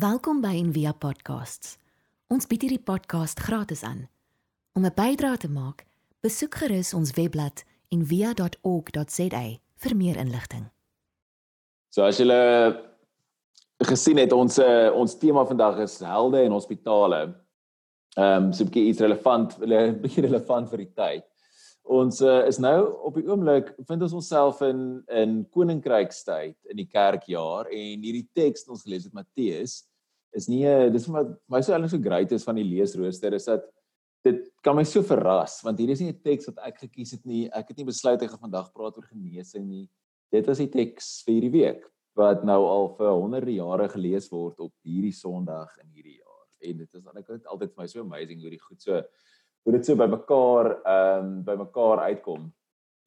Welkom by Envia Podcasts. Ons bied hierdie podcast gratis aan. Om 'n bydrae te maak, besoek gerus ons webblad en via.org.za vir meer inligting. So as julle gesien het ons uh, ons tema vandag is helde en hospitale. Ehm um, so 'n bietjie iets relevant, 'n bietjie relevant vir die tyd. Ons uh, is nou op die oomblik vind ons onsself in in koninkrykstyd in die kerkjaar en hierdie teks wat ons gelees het Matteus is nie dis wat my so eintlik so great is van die leesrooster is dat dit kan my so verras want hier is nie 'n teks wat ek gekies het nie. Ek het nie besluit ek gaan vandag praat oor genesing nie. Dit was die teks vir hierdie week wat nou al vir honderde jare gelees word op hierdie Sondag in hierdie jaar. En dit is eintlik altyd vir my so amazing hoe die goed so hoe dit so by mekaar ehm um, by mekaar uitkom.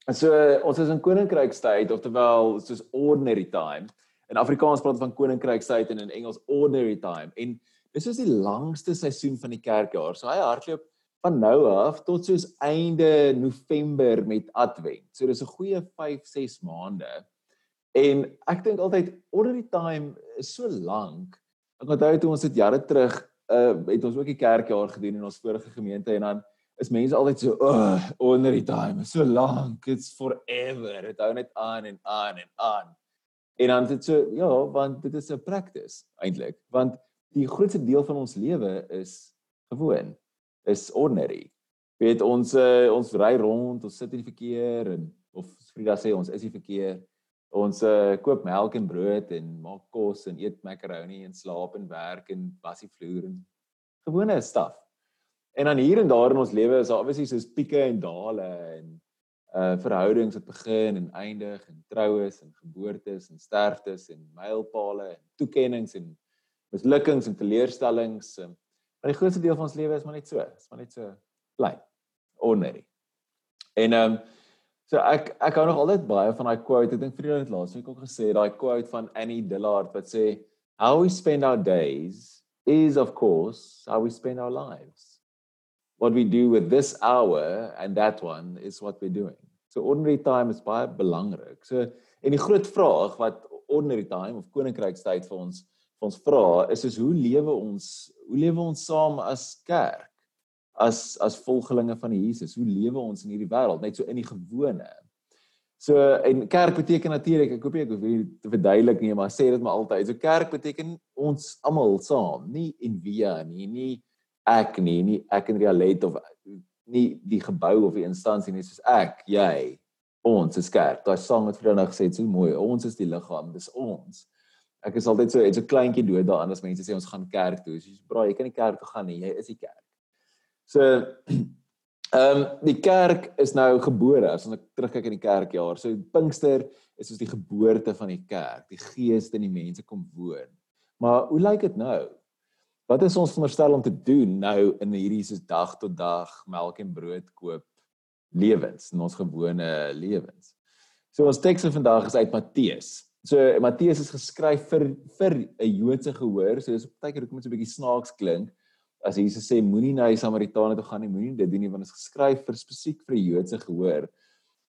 En so ons is in koninkrykstyd ofterwel soos ordinary time. In Afrikaans praat van koninkrykstyd en in Engels ordinary time. En dis is die langste seisoen van die kerkjaar. So hy hardloop van nou af tot soos einde November met Advent. So dis 'n goeie 5, 6 maande. En ek dink altyd ordinary time is so lank. Ek onthou toe ons dit jare terug uh het ons ook die kerkjaar gedoen in ons vorige gemeente en dan is mense altyd so oh, ordinary time. So lank. It's forever. Dit hou net aan en aan en aan. En dan dit so ja, want dit is 'n practice eintlik. Want die grootste deel van ons lewe is gewoon is ordinary. Weet ons uh, ons ry rond, ons sit in die verkeer en of Frida sê ons is die verkeer. Ons uh, koop melk en brood en maak kos en eet macaroni en slaap en werk en was die vloer en gewone staf. En dan hier en daar in ons lewe is daar obviously soos pieke en dale en uh verhoudings wat begin en eindig en troues en geboortes en sterftes en mylpale en toekenninge en mislukkings en teleurstellings. Maar die grootste deel van ons lewe is maar net so, is maar net so bly. Ordinary. En ehm um, so ek ek hou nog altyd baie van daai quote. Ek dink vir julle het laas week ook gesê daai quote van Annie Dillard wat sê how we spend our days is of course how we spend our lives what we do with this hour and that one is what we're doing. So ordinary time is baie belangrik. So en die groot vraag wat ordinary time of koninkrykstyd vir ons vir ons vra is is hoe lewe ons hoe lewe ons saam as kerk? As as volgelinge van Jesus, hoe lewe ons in hierdie wêreld net so in die gewone? So en kerk beteken natuurlik, ek hoop ek hoef hier te verduidelik nie, maar sê dit maar altyd. So kerk beteken ons almal saam, nie en via nie, nie ek nie, nie ek en Rialet of nie die gebou of die instansie nie, soos ek, jy, ons is kerk. Daai sang het vroeër nou gesê, so mooi, ons is die liggaam, dis ons. Ek is altyd so, dit's 'n kleintjie dood daarin as mense sê ons gaan kerk toe. So "Bra, jy kan nie kerk toe gaan nie, jy is die kerk." So ehm um, die kerk is nou gebore as ons terugkyk in die kerkjaar. So Pinkster is soos die geboorte van die kerk. Die gees in die mense kom woon. Maar hoe lyk dit nou? Wat is ons veronderstel om te doen nou in hierdie soos dag tot dag melk en brood koop lewens in ons gewone lewens. So ons teks vir vandag is uit Matteus. So Matteus is geskryf vir vir 'n Joodse gehoor. So dis partykeer hoekom dit so 'n bietjie snaaks klink as Jesus sê moenie na die Samaritane toe gaan nie, moenie dit doen nie want dit is geskryf vir spesifiek vir die Joodse gehoor.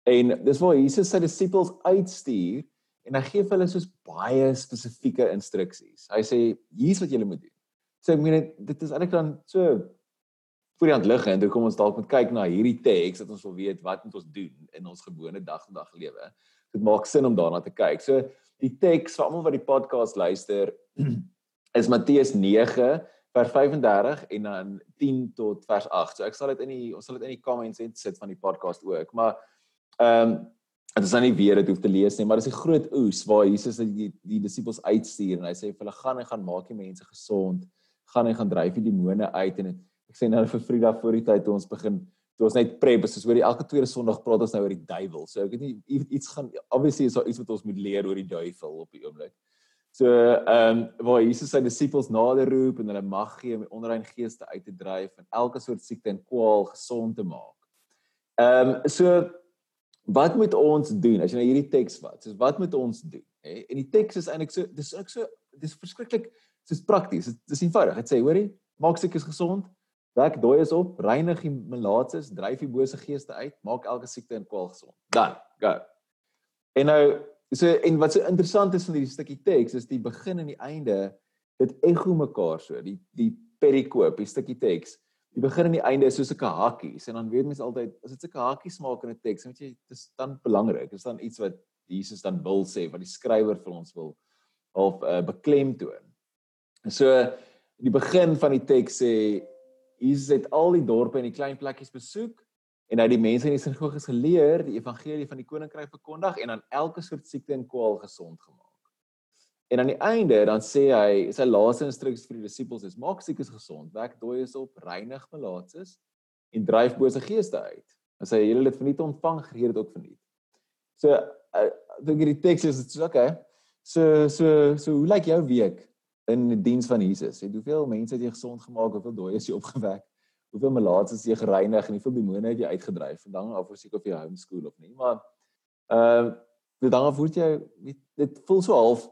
En dis waar Jesus sy disippels uitstuur en hy gee vir hulle soos baie spesifieke instruksies. Hy sê hier's wat julle moet doen. So ek meen dit is eintlik dan so voor die hand lig en toe kom ons dalk moet kyk na hierdie teks dat ons wil weet wat moet ons doen in ons gewone dag tot dag lewe. Dit maak sin om daarna te kyk. So die teks vir almal wat die podcast luister is Matteus 9 vers 35 en dan 10 tot vers 8. So ek sal dit in die ons sal dit in die comments sit van die podcast ook. Maar ehm um, dit is dan nie weer dit hoef te lees nie, maar dis 'n groot oes waar Jesus die die, die disippels uitstuur en hy sê vir hulle gaan en gaan maak die mense gesond gaan hy gaan dryf die demone uit en ek sê nou vir Frida voor die tyd toe ons begin toe ons net prep is oor die elke tweede Sondag praat ons nou oor die duiwel. So ek weet nie iets gaan obviously is daar iets wat ons moet leer oor die duiwel op die oomblik. So ehm um, waar Jesus sy disippels nader roep en hulle mag gee om onrein geeste uit te dryf en elke soort siekte en kwaal gesond te maak. Ehm um, so wat moet ons doen as jy nou hierdie teks vat? So wat moet ons doen? Hè? En die teks is eintlik so dis ook so dis verskriklik dis prakties. Dit is eenvoudig. Dit sê, hoorie, maak siekes gesond, wek dooies op, reinig die melaatses, dryf die bose geeste uit, maak elke siekte en kwaal gesond. Dan, go. En nou so en wat so interessant is van hierdie stukkie teks is die begin en die einde dit ekho mekaar so. Die die perikoop, die stukkie teks. Die begin en die einde is so 'n hakkies en dan weet mense altyd as dit 'n hakkies maak in 'n teks, weet jy, dit is dan belangrik. Dit is dan iets wat Jesus dan wil sê, wat die skrywer vir ons wil of uh, beklemtoon. So die begin van die teks sê Jesus het al die dorpe en die klein plekkies besoek en hy het die mense in die sinagoges geleer, die evangelie van die koninkryk verkondig en aan elke soort siekte en kwaal gesond gemaak. En aan die einde dan sê hy, sy laaste instruksies vir die disippels is: maak siekes gesond, wek dooies op, reinig malaatses en dryf bose geeste uit. En sê julle dit verniet ontvang, gee dit ook verniet. So ek dink hierdie teks is dit so okay. So so so hoe lyk jou week in die diens van Jesus? Het hoeveel mense het jy gesond gemaak, hoeveel dooies jy opgewek? Hoeveel malaatses jy gereinig en hoeveel demone het jy uitgedryf? Vandag af of seker of jy homeschool of nie, maar ehm uh, dan af word jy dit voel so half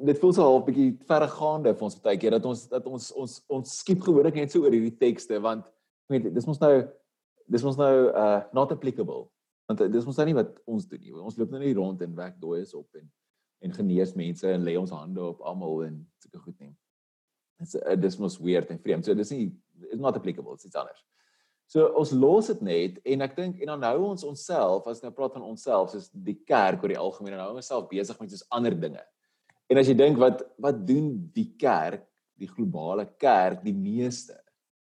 dit voel so half bietjie verregaande vir ons baie keer dat ons dat ons ons ons skiep gewoonlik net so oor hierdie tekste want weet dis mos nou dis mos nou uh not applicable want dis mos nou nie wat ons doen nie ons loop nou nie rond en werk dooies op en en genees mense en lê ons hande op almal en sulke goed nie dis uh, dis mos weird en vreemd so dis nie is not applicable it's anders so ons los dit net en ek dink en dan hou ons onsself as nou praat van onsself soos die kerk oor die algemeen en hou ons self besig met soos ander dinge En as jy dink wat wat doen die kerk, die globale kerk die meeste?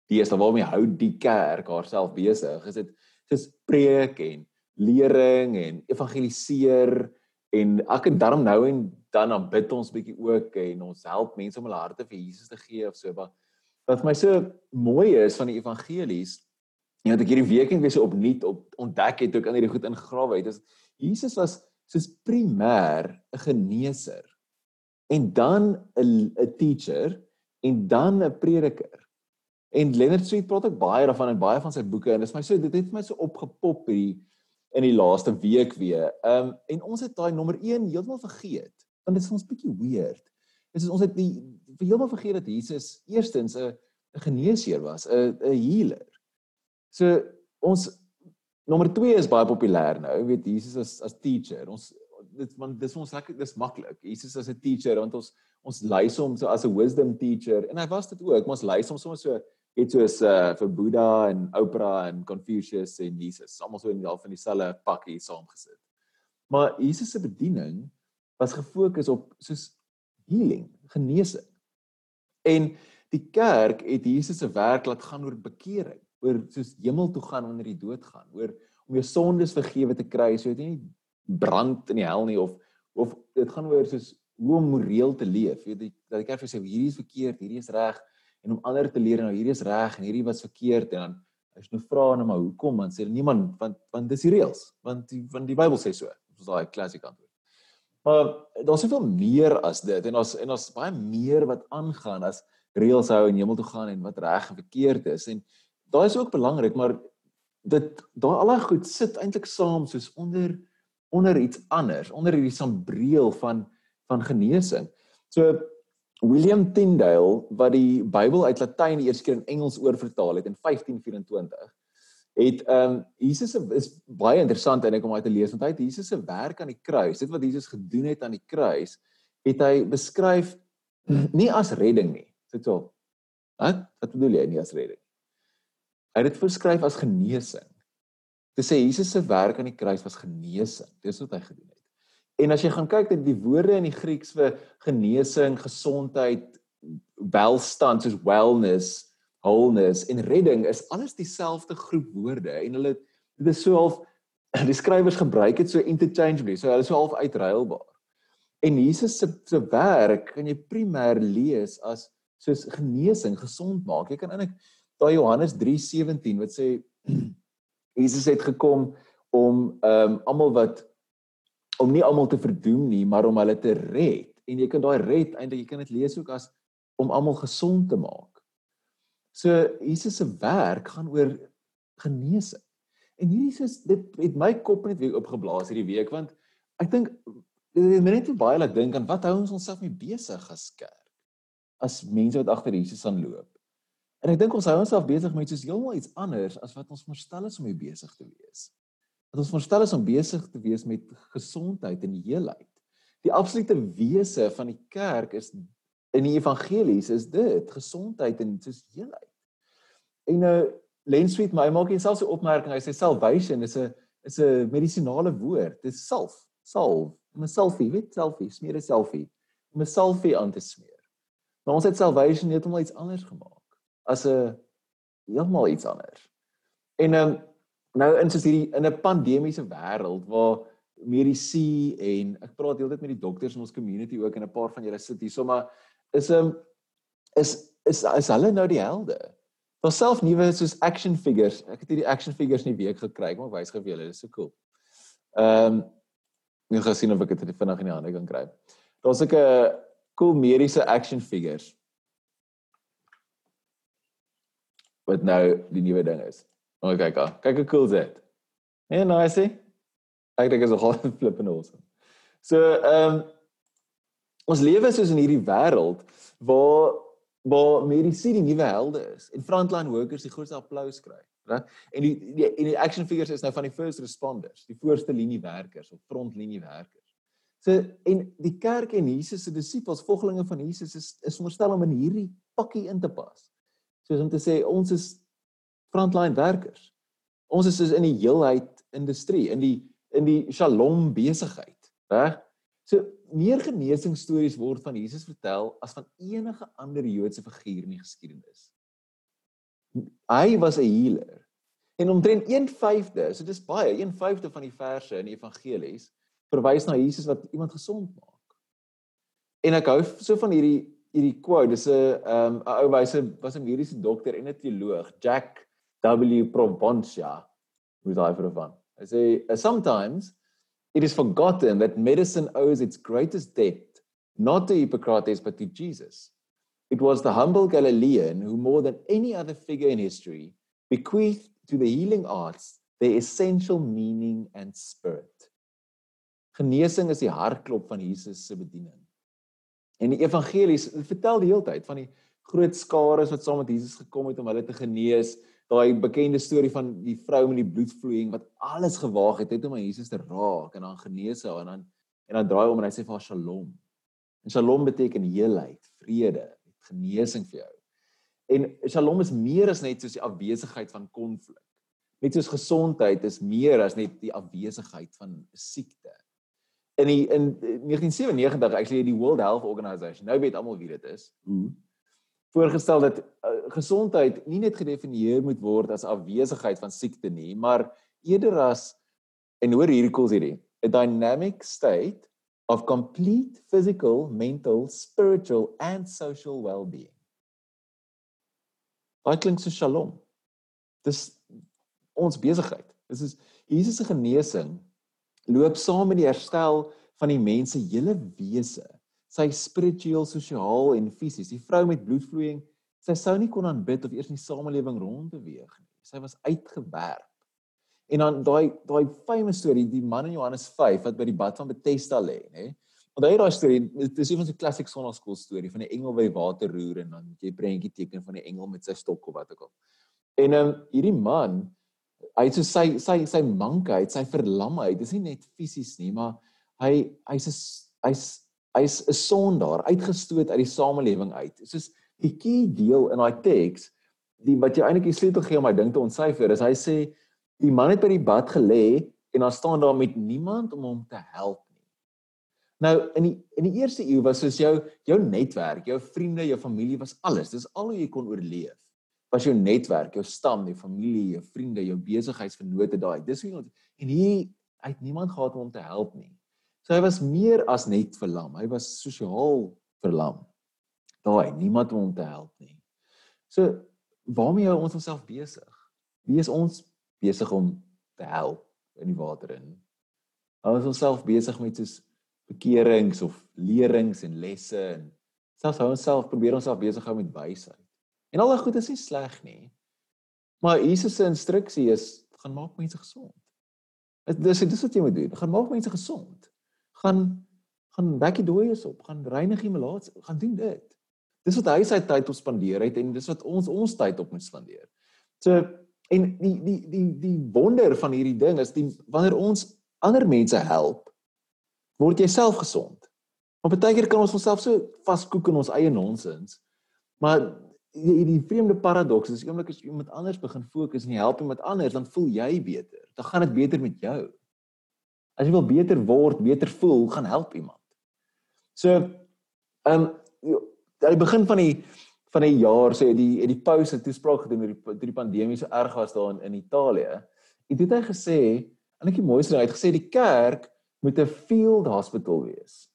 Die is dan waarmee hou die kerk haarself besig? Is dit dis preek en lering en evangeliseer en ek en daarom nou en dan dan bid ons bietjie ook en ons help mense om hulle harte vir Jesus te gee of so wat wat my so mooi is van die evangelies en wat ek hierdie week net weer so opnuut op ontdek het ek aan hierdie goed ingegrawe het is Jesus was soos primêr 'n geneeser en dan 'n 'n teacher en dan 'n prediker. En Leonard Sweet praat ook baie daarvan in baie van sy boeke en dit is my so dit het my so opgepop hier in die laaste week weer. Ehm um, en ons het daai nommer 1 heeltemal vergeet. Want dit is ons bietjie weird. Dit is ons het die heeltemal vergeet dat Jesus eerstens 'n 'n geneesheer was, 'n 'n healer. So ons nommer 2 is baie populêr nou, weet Jesus as as teacher. Ons dit want dis ons lekker dis maklik. Jesus as 'n teacher want ons ons lys hom so as 'n wisdom teacher en hy was dit ook. Ons lys hom soms so het soos uh vir Boeddha en Oprah en Confucius en Jesus, almal so in die half van dieselfde pakkie saamgesit. Maar Jesus se bediening was gefokus op soos healing, genesing. En die kerk het Jesus se werk laat gaan oor bekering, oor soos hemel toe gaan wanneer jy doodgaan, oor om jou sondes vergewe te kry sodat jy nie brand in die hel nie of of dit gaan oor soos hoe om moreel te leef. Jy weet dat ek effe sê hierdie is verkeerd, hierdie is reg en om ander te leer nou hierdie is reg en hierdie was verkeerd en dan as jy nou vra nou maar hoekom dan sê niemand want want dis die reëls want die want die Bybel sê so. Dit is daai klassieke antwoord. Maar daar's soveel meer as dit en ons en ons baie meer wat aangaan as reëls hou en hemel toe gaan en wat reg en verkeerd is en daai is ook belangrik maar dit daai al daai goed sit eintlik saam soos onder onder iets anders, onder hierdie sambreel van van genesing. So William Tyndale wat die Bybel uit Latyn eerste keer in Engels oorvertaal het in 1524 het ehm um, Jesus is baie interessant ek om uit te lees want hy het Jesus se werk aan die kruis, dit wat Jesus gedoen het aan die kruis, het hy beskryf nie as redding nie. Dit so. Wat? Wat bedoel jy nie as redding? Hy het dit beskryf as genesing te sê Jesus se werk aan die kruis was genesing. Dis wat hy gedoen het. En as jy gaan kyk dat die woorde in die Grieks vir genesing, gesondheid, welstand soos wellness, wholeness en redding is alles dieselfde groep woorde en hulle dit is so half die skrywers gebruik dit so interchangeably. So hulle is so half uitruilbaar. En Jesus se se werk kan jy primêr lees as soos genesing, gesond maak. Jy kan eintlik daai Johannes 3:17 wat sê Jesus het gekom om ehm um, almal wat om nie almal te verdoem nie, maar om hulle te red. En jy kan daai red eintlik jy kan dit lees ook as om almal gesond te maak. So Jesus se werk gaan oor genesing. En hierdie is dit het my kop net weer opgeblaas hierdie week want ek dink dit het net baie laat dink aan wat hou ons onsself mee besig as kerk? As mense wat agter Jesus aanloop. En ek dink ons hou onsself besig met soos heeltemal iets anders as wat ons verstel is om mee besig te wees. Wat ons verstel is om besig te wees met gesondheid en heelheid. Die absolute wese van die kerk is in die evangelies is dit gesondheid en soos heelheid. En nou Lensweet my maak hier selfs 'n opmerking. Hy sê salvation is 'n is 'n medisinale woord. Dit is salf, salf. Om 'n selfie, weet selfie, smeer 'n selfie. Om 'n selfie aan te smeer. Maar ons het salvation net om iets anders gemaak as 'n heeltemal iets anders. En um, nou in soos hierdie in 'n pandemiese wêreld waar medisy en ek praat heeltyd met die dokters in ons community ook en 'n paar van julle sit hier, so maar is 'n um, is is is hulle nou die helde? Daar self nuwe soos action figures. Ek het hierdie action figures in die week gekry. Ek wys gou vir julle. Dit is so cool. Ehm um, ek gaan sien of ek dit vinnig in die hande kan kry. Daar's 'n cool mediese action figures. Wat nou die nuwe ding is. Oh, kyk gou. Kyk hoe cool dit. En nou I see. Ek dink is nogal flippend awesome. So, ehm um, ons lewe soos in hierdie wêreld waar waar medisy die nuwe helde is en frontline workers die grootste applous kry, né? En die, die en die action figures is nou van die first responders, die voorste linie werkers of frontlinie werkers. So en die kerk en Jesus se disippels, volgelinge van Jesus is is veronderstel om in hierdie pakkie in te pas. Soos om te sê ons is frontline werkers. Ons is soos in die heelheid industrie, in die in die shalom besigheid, reg? So meer genesingsstories word van Jesus vertel as van enige ander Joodse figuur in die geskiedenis. Hy was 'n healer. En omtrent 1/5de, so dis baie, 1/5de van die verse in die evangelies verwys na Jesus wat iemand gesond maak. En ek hou so van hierdie hierdie quote, dis 'n ehm 'n ou wyse was 'n mediese dokter en 'n teoloog, Jack W. Proventia. Hoe daai vir van. Hy sê sometimes It is forgotten that medicine owes its greatest debt not to Hippocrates but to Jesus. It was the humble Galilean who, more than any other figure in history, bequeathed to the healing arts their essential meaning and spirit. Genesing is die hartklop van Jesus se bediening. En die evangelies vertel die hele tyd van die groot skare wat saam met Jesus gekom het om hulle te genees, daai bekende storie van die vrou met die bloedvloeiing wat alles gewaag het net om aan Jesus te raak en dan genees haar en dan en dan draai hom en hy sê vir haar shalom. En shalom beteken heelheid, vrede, genesing vir jou. En shalom is meer as net soos die afwesigheid van konflik. Net soos gesondheid is meer as net die afwesigheid van siekte. In die in 1997 actually die World Health Organization, nou weet almal wie dit is. Hoe voorgestel dat uh, gesondheid nie net gedefinieer moet word as afwesigheid van siekte nie, maar eerder as en hoor hierdie koels hierdie, a dynamic state of complete physical, mental, spiritual and social well-being. Wat klink so shalom? Dis ons besigheid. Dis is Jesus se genesing loop saam met die herstel van die mens se hele wese sy spiritueel, sosiaal en fisies. Die vrou met bloedvloeiing, sy sou nie kon aanbid of eers in die samelewing rond beweeg nie. Sy was uitgewerp. En dan daai daai famous storie, die man in Johannes 5 wat by die bad van Bethesda lê, nê? Hy daai storie, dit is een van se klassiek sonnaskool storie van 'n engel by water roer en dan jy prentjie teken van die engel met sy stok of wat ook al. En ehm um, hierdie man, hy het so sy sy sy mankheid, sy verlamheid, dis nie net fisies nie, maar hy hy's hy's hy's 'n sondaar uitgestoot uit die samelewing uit. Soos die key deel in daai teks, die wat jy eintlik die sleutel gee om my ding te ontsyfer, is hy sê die man het by die bad gelê en dan staan daar met niemand om hom te help nie. Nou in die in die eerste eeu was soos jou jou netwerk, jou vriende, jou familie was alles. Dis al hoe jy kon oorleef. Was jou netwerk, jou stam, jou familie, jou vriende, jou besigheidsvennote daai. Dis hoe en hier hy het niemand gehad om hom te help nie. So hy was meer as net verlam. Hy was sosiaal verlam. Daai niemand om te help nie. So waarmee hou ons onsself besig? Wie is ons besig om te help in die water in? Hou ons onsself besig met soos bekerings of lerings en lesse en selfs hou ons self probeer ons self besig hou met wysheid. En al daai goed is nie sleg nie. Maar Jesus se instruksie is gaan maak mense gesond. Dis dis wat jy moet doen. Gaan maak mense gesond gaan gaan wekkie dooies op, gaan reinig die malaats, gaan doen dit. Dis wat hy sy tyd op spandeer het en dis wat ons ons tyd op moet spandeer. So en die die die die wonder van hierdie ding is die wanneer ons ander mense help, word jy self gesond. Maar baie keer kan ons onsself so vaskoek in ons eie nonsens. Maar die, die vreemde paradoks is oomblik as jy iemand anders begin fokus en jy help iemand anders, dan voel jy beter. Dan gaan dit beter met jou. As jy wil beter word, beter voel, gaan help iemand. So, ehm um, aan die begin van die van die jaar sê so die die paus het toespraak gedoen oor die die pandemie so erg was daar in, in Italië. En dit het hy gesê, en ek die mooiste ding, hy het gesê die kerk moet 'n field hospital wees.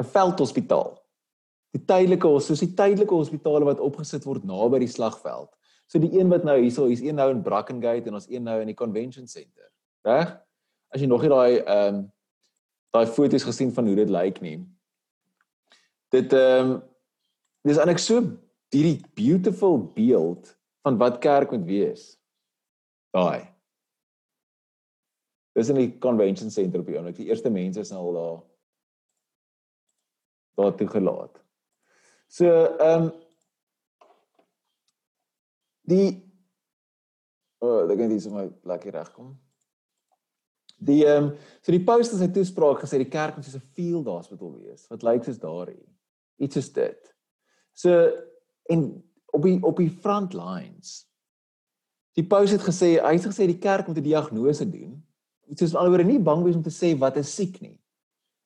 'n Veldhospitaal die tydelike soos die tydelike hospitale wat opgesit word naby die slagveld. So die een wat nou hierso, hier's een nou in Brackengate en ons een nou in die Convention Center. Reg? As jy nog nie daai ehm um, daai foto's gesien van hoe dit lyk nie. Dit ehm um, dis eintlik so hierdie beautiful beeld van wat kerk moet wees. Daai. Dis in die Convention Center op die oomblik. Die eerste mense is nou al daar daar toe gelaat. So ehm um, die oh, ek dink dis my lekker regkom. Die ehm um, so die post het sy toespraak gesê die kerk moet soos 'n field hospital wees. Wat lyk soos daarin? Iets is dit. So en op die op die front lines. Die post het gesê hy het gesê die kerk moet 'n diagnose doen. Dit is alhoewel nie bang wees om te sê wat is siek nie.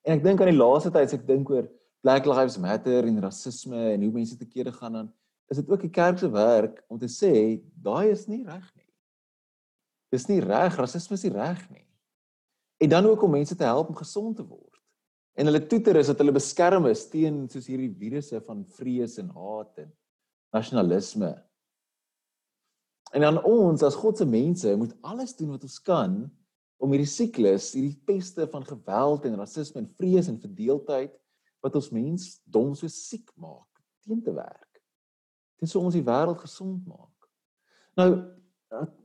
En ek dink aan die laaste tyd as ek dink oor Black Lives Matter en rasisme en hoe mense te kere gaan dan is dit ook die kerk se werk om te sê daai is nie reg nie. Dis nie reg, rasisme is nie reg nie. En dan ook om mense te help om gesond te word. En hulle toeter is dat hulle beskerm is teen soos hierdie virusse van vrees en haat en nasionalisme. En dan ons as God se mense moet alles doen wat ons kan om hierdie siklus, hierdie peste van geweld en rasisme en vrees en verdeeldheid wat ons mens dom so siek maak teen te werk. Dit is so ons die wêreld gesond maak. Nou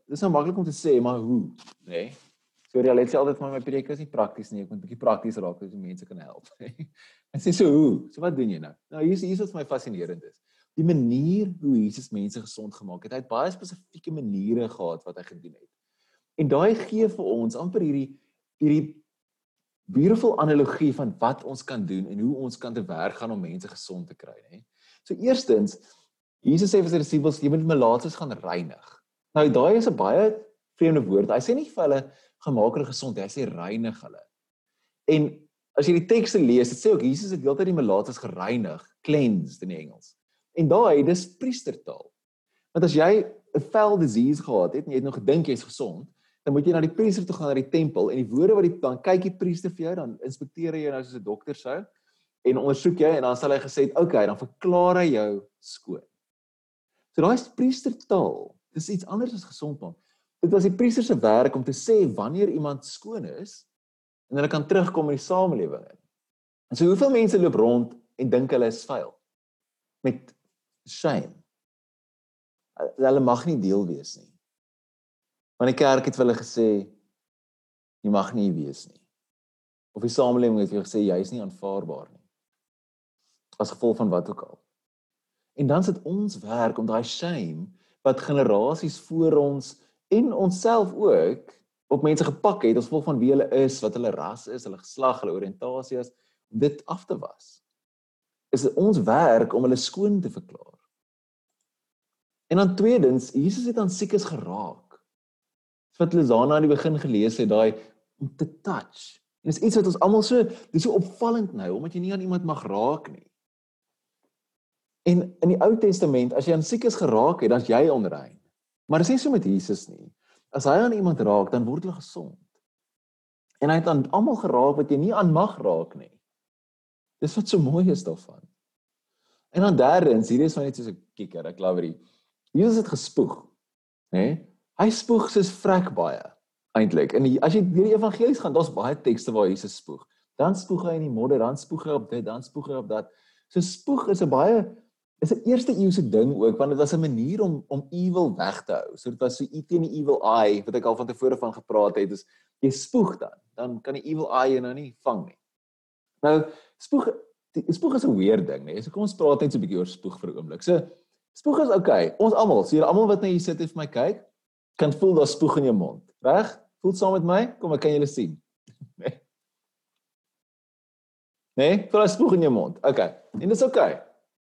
dis nou maklik om te sê maar hoe, nê? Nee? So jy sê altyd maar my preek is nie prakties nie, ek moet 'n bietjie prakties raak sodat mense kan help. en sê so hoe? So wat doen jy nou? Nou hier is hier is wat my fascinerend is. Die manier hoe Jesus mense gesond gemaak het. Hy het baie spesifieke maniere gehad wat hy gedoen het. En daai gee vir ons amper hierdie hierdie beautiful analogie van wat ons kan doen en hoe ons kan te werk gaan om mense gesond te kry, nê. So eerstens, Jesus sê vir sy disippels, jy moet malaatses gaan reinig. Nou daai is 'n baie vreemde woord. Hy sê nie vir hulle gemaak hulle gesond hy sê reinig hulle. En as jy die tekste lees, dit sê ook Jesus het heeltyd die malaatses gereinig, cleansed in Engels. En daai, dis priestertaal. Want as jy 'n vel disease gehad het en jy het nog gedink jy's gesond, dan moet jy na die priester toe gaan na die tempel en die woorde wat die dan kyk die priester vir jou dan inspekteer hy jou nou soos 'n dokter sou en ondersoek jy en dan sal hy gesê het okay dan verklaar hy jou skoon. So daai is priestertaal. Dis iets anders as gesond maak. Dit was die priester se werk om te sê wanneer iemand skoon is en hulle kan terugkom in die samelewing in. En so hoeveel mense loop rond en dink hulle is vuil met shame. Hulle mag nie deel wees nie. Want die kerk het vir hulle gesê jy mag nie wees nie. Of die samelewing het vir jou gesê jy is nie aanvaarbaar nie. As gevolg van wat ook al. En dan sit ons werk om daai shame wat generasies voor ons en onsself ook op mense gepak het as gevolg van wie hulle is, wat hulle ras is, hulle geslag, hulle oriëntasie is, om dit af te was. Is dit ons werk om hulle skoon te verklaar. En dan tweedens, Jesus het aan siekes geraak wat Lizana aan die begin gelees het, daai om te touch. En dis iets wat ons almal so, dis so opvallend nou, omdat jy nie aan iemand mag raak nie. En in die Ou Testament, as jy aan siekes geraak het, dan's jy onrein. Maar dis nie so met Jesus nie. As hy aan iemand raak, dan word hulle gesond. En hy het aan almal geraak wat jy nie aan mag raak nie. Dis wat so mooi is daarvan. En dan derdens, hier is net soos 'n kikker, ek love dit. Jesus het gespoeg, hè? Nee? Hy spoeg soos vrek baie eintlik. En as jy deur die evangelies gaan, daar's baie tekste waar Jesus spoeg. Dan spoeg hy in die modder, dan spoeg hy op dit, dan spoeg hy op dat. So spoeg is 'n baie is 'n eerste eeuse ding ook want dit was 'n manier om om evil weg te hou. So dit was so eat teen die evil eye wat ek al van tevore van gepraat het. Dis jy spoeg dan, dan kan die evil eye jou nou nie vang nie. Nou spoeg die spoeg is 'n weird ding, nee. So kom ons praat net so 'n bietjie oor spoeg vir 'n oomblik. So spoeg is okay. Ons almal, so julle almal wat nou hier sit en vir my kyk, kan voel daar spoeg in jou mond. Reg? Voel saam met my? Kom ek kan julle sien. Nee. Né? Nee? Vir 'n spoeg in jou mond. Okay. En dis okay.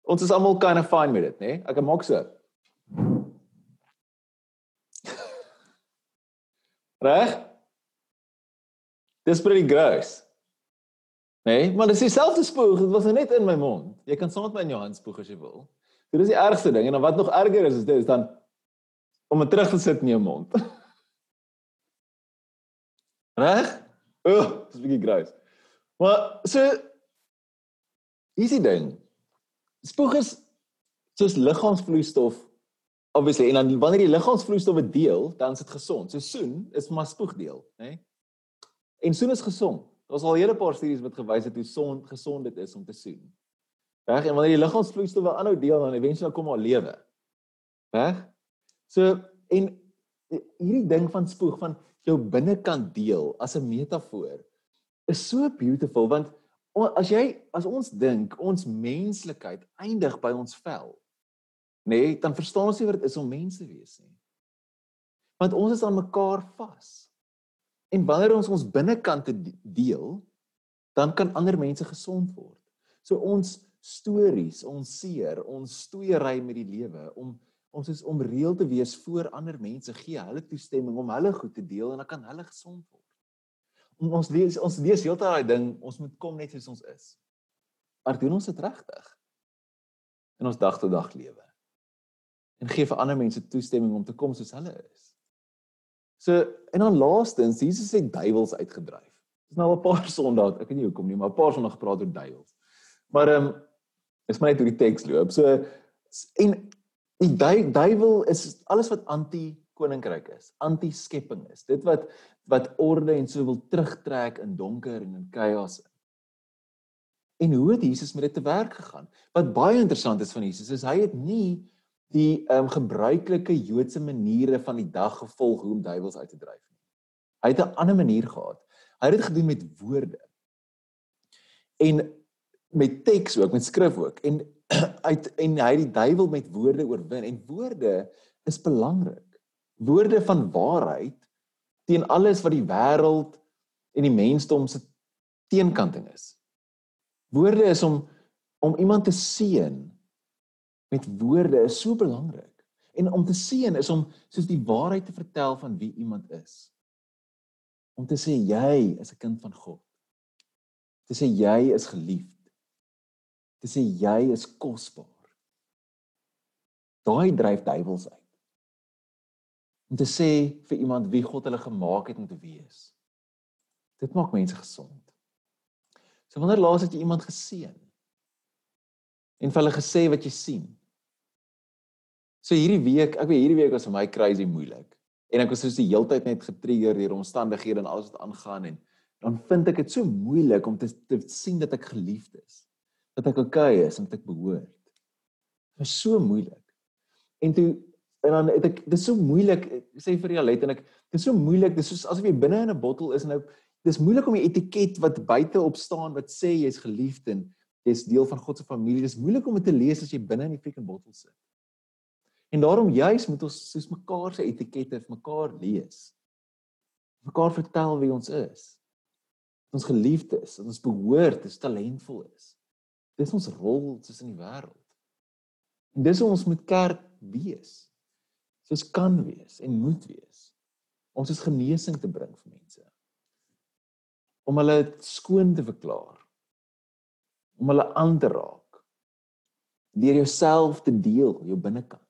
Ons is almal kind of fine met dit, né? Nee? Ek maak so. Reg? Dis pretty gross. Nee, maar dis dieselfde spoeg, dit was net in my mond. Jy kan saam met my in jou hand spoeg as jy wil. Dit is die ergste ding en dan wat nog erger is is dit is dan om dit terug te sit in jou mond. Reg? Ooh, dis bietjie gross. Maar so is die ding. Spoeg is soos liggaamsvloeistof obviously en dan wanneer die liggaamsvloeistowwe deel, dan is dit gesond. So soen is maar spoegdeel, né? Nee? En soen is gesond. Daar's al hele paar studies wat gewys het hoe son gesond dit is om te soen. Reg? En wanneer die liggaamsvloeistowwe aanhou deel dan eventueel kom al lewe. Reg? So en hierdie ding van spoeg van jou binnekant deel as 'n metafoor is so beautiful want as jy as ons dink ons menslikheid eindig by ons vel nê nee, dan verstaan ons nie wat dit is om mens te wees nie want ons is aan mekaar vas En wanneer ons ons binnekant deel, dan kan ander mense gesond word. So ons stories, ons seer, ons stoeiery met die lewe om ons is om reël te wees voor ander mense, gee hulle toestemming om hulle goed te deel en dan kan hulle gesond word. Ons lees ons lees heeltyd daai ding, ons moet kom net soos ons is. Maar doen ons dit regtig? In ons dag tot dag lewe. En gee vir ander mense toestemming om te kom soos hulle is. So en dan laastens, Jesus het duiwels uitgedryf. Dis nou 'n paar Sondae, ek weet nie hoekom nie, maar 'n paar Sondae gepraat oor duiwels. Maar ehm um, is my net hoe die teks loop. So en die duiwel is alles wat anti-koninkryk is, anti-skepping is. Dit wat wat orde en so wil terugtrek in donker en in chaos. En hoe het Jesus met dit te werk gegaan? Wat baie interessant is van Jesus is hy het nie die um, gebruikelike Joodse maniere van die dag gevolg hoe om duiwels uit te dryf nie. Hy het 'n ander manier gehad. Hy het dit gedoen met woorde. En met teks ook, met skrif ook. En uit en hy het die duiwel met woorde oorwin en woorde is belangrik. Woorde van waarheid teen alles wat die wêreld en die mensdom se teenkanting is. Woorde is om om iemand te seën met woorde is so belangrik. En om te seën is om soos die waarheid te vertel van wie iemand is. Om te sê jy is 'n kind van God. Te sê jy is geliefd. Te sê jy is kosbaar. Daai dryf duiwels uit. Om te sê vir iemand wie God hulle gemaak het om te wees. Dit maak mense gesond. So wanneer laas het jy iemand geseën? En vir hulle gesê wat jy sien? So hierdie week, ek weet hierdie week was vir my crazy moeilik. En ek was soos die heeltyd net getrigger deur omstandighede en alles wat aangaan en dan vind ek dit so moeilik om te, te sien dat ek geliefd is. Dat ek okay is en dat ek behoort. Dit was so moeilik. En toe en dan het ek dis so moeilik sê vir jou let en ek dis so moeilik dis soos asof jy binne in 'n bottel is en nou dis moeilik om die etiket wat buite op staan wat sê jy's geliefd en jy's deel van God se familie dis moeilik om dit te lees as jy binne in die freaking bottel sit. En daarom juis moet ons soos mekaar se etikette vir mekaar lees. Mekaar vertel wie ons is. Dat ons geliefd is, dat ons behoort, ons talentvol is. Dis ons rol tussen die wêreld. En dis hoe ons moet kerk wees. Soos kan wees en moet wees. Ons is genesing te bring vir mense. Om hulle skoon te verklaar. Om hulle aan te raak. Deur jouself te deel, jou binnekant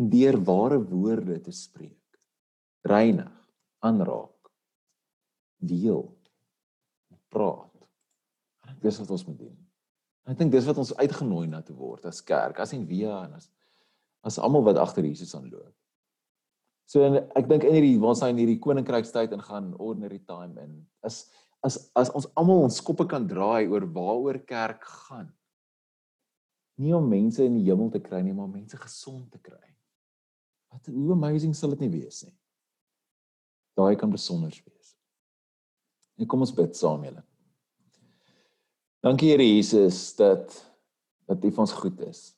en deur ware woorde te spreek. Reinig, aanraak, deel, praat. Dis wat ons moet doen. Ek dink dis wat ons uitgenooi na te word as kerk, as en via en as as almal wat agter Jesus aanloop. So en ek dink in hierdie waar ons in hierdie koninkrykstyd ingaan, ordinary time in, as as as ons almal ons koppe kan draai oor waaroor kerk gaan. Nie om mense in die hemel te kry nie, maar mense gesond te kry. Wat hoe amazing sal dit nie wees nie. Daai kan besonder wees. En kom ons bid saam julle. Dankie Here Jesus dat dat U vir ons goed is.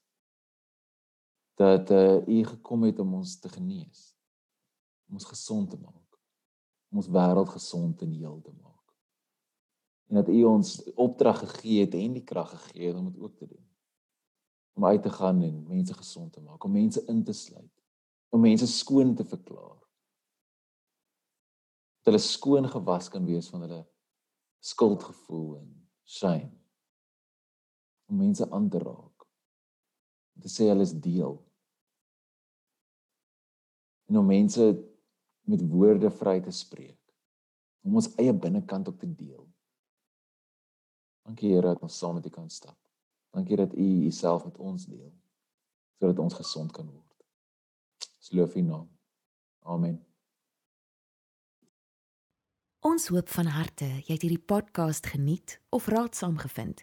Dat uh, U gekom het om ons te genees. Om ons gesond te maak. Om ons wêreld gesond en heel te maak. En dat U ons opdrag gegee het en die krag gegee het om dit ook te doen. Om uit te gaan en mense gesond te maak, om mense in te sluit, om mense skoon te verklaar. Dat hulle skoon gewas kan wees van hulle skuldgevoel en shame. Om mense aan te raak. Om te sê hulle is deel. En om mense met woorde vry te spreek. Om ons eie binnekant ook te deel. Dankie Here dat ons saam met U kan stap. Dankie dat U Uself met ons deel sodat ons gesond kan word. Ons loof U naam. Amen. Ons hoop van harte jy het hierdie podcast geniet of raadsaam gevind.